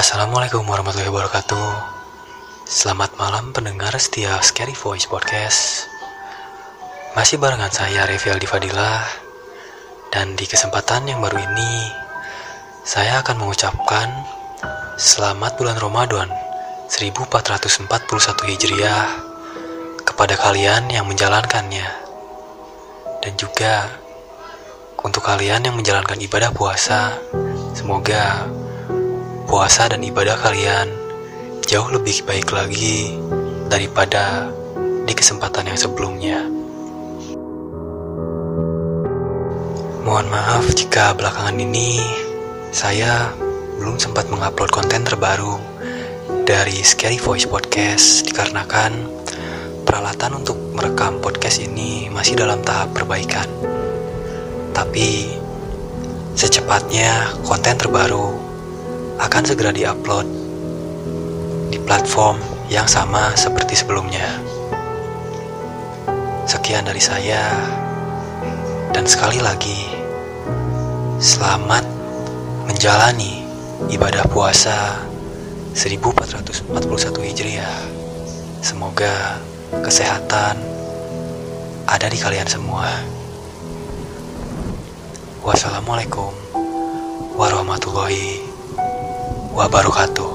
Assalamualaikum warahmatullahi wabarakatuh. Selamat malam pendengar setia Scary Voice Podcast. Masih barengan saya Revi Aldi Fadilah Dan di kesempatan yang baru ini Saya akan mengucapkan Selamat bulan Ramadan 1441 Hijriah Kepada kalian yang menjalankannya. Dan juga Untuk kalian yang menjalankan ibadah puasa Semoga puasa dan ibadah kalian jauh lebih baik lagi daripada di kesempatan yang sebelumnya. Mohon maaf jika belakangan ini saya belum sempat mengupload konten terbaru dari Scary Voice Podcast dikarenakan peralatan untuk merekam podcast ini masih dalam tahap perbaikan. Tapi secepatnya konten terbaru akan segera diupload di platform yang sama seperti sebelumnya. Sekian dari saya, dan sekali lagi, selamat menjalani ibadah puasa 1441 Hijriah. Semoga kesehatan ada di kalian semua. Wassalamualaikum warahmatullahi wabarakatuh.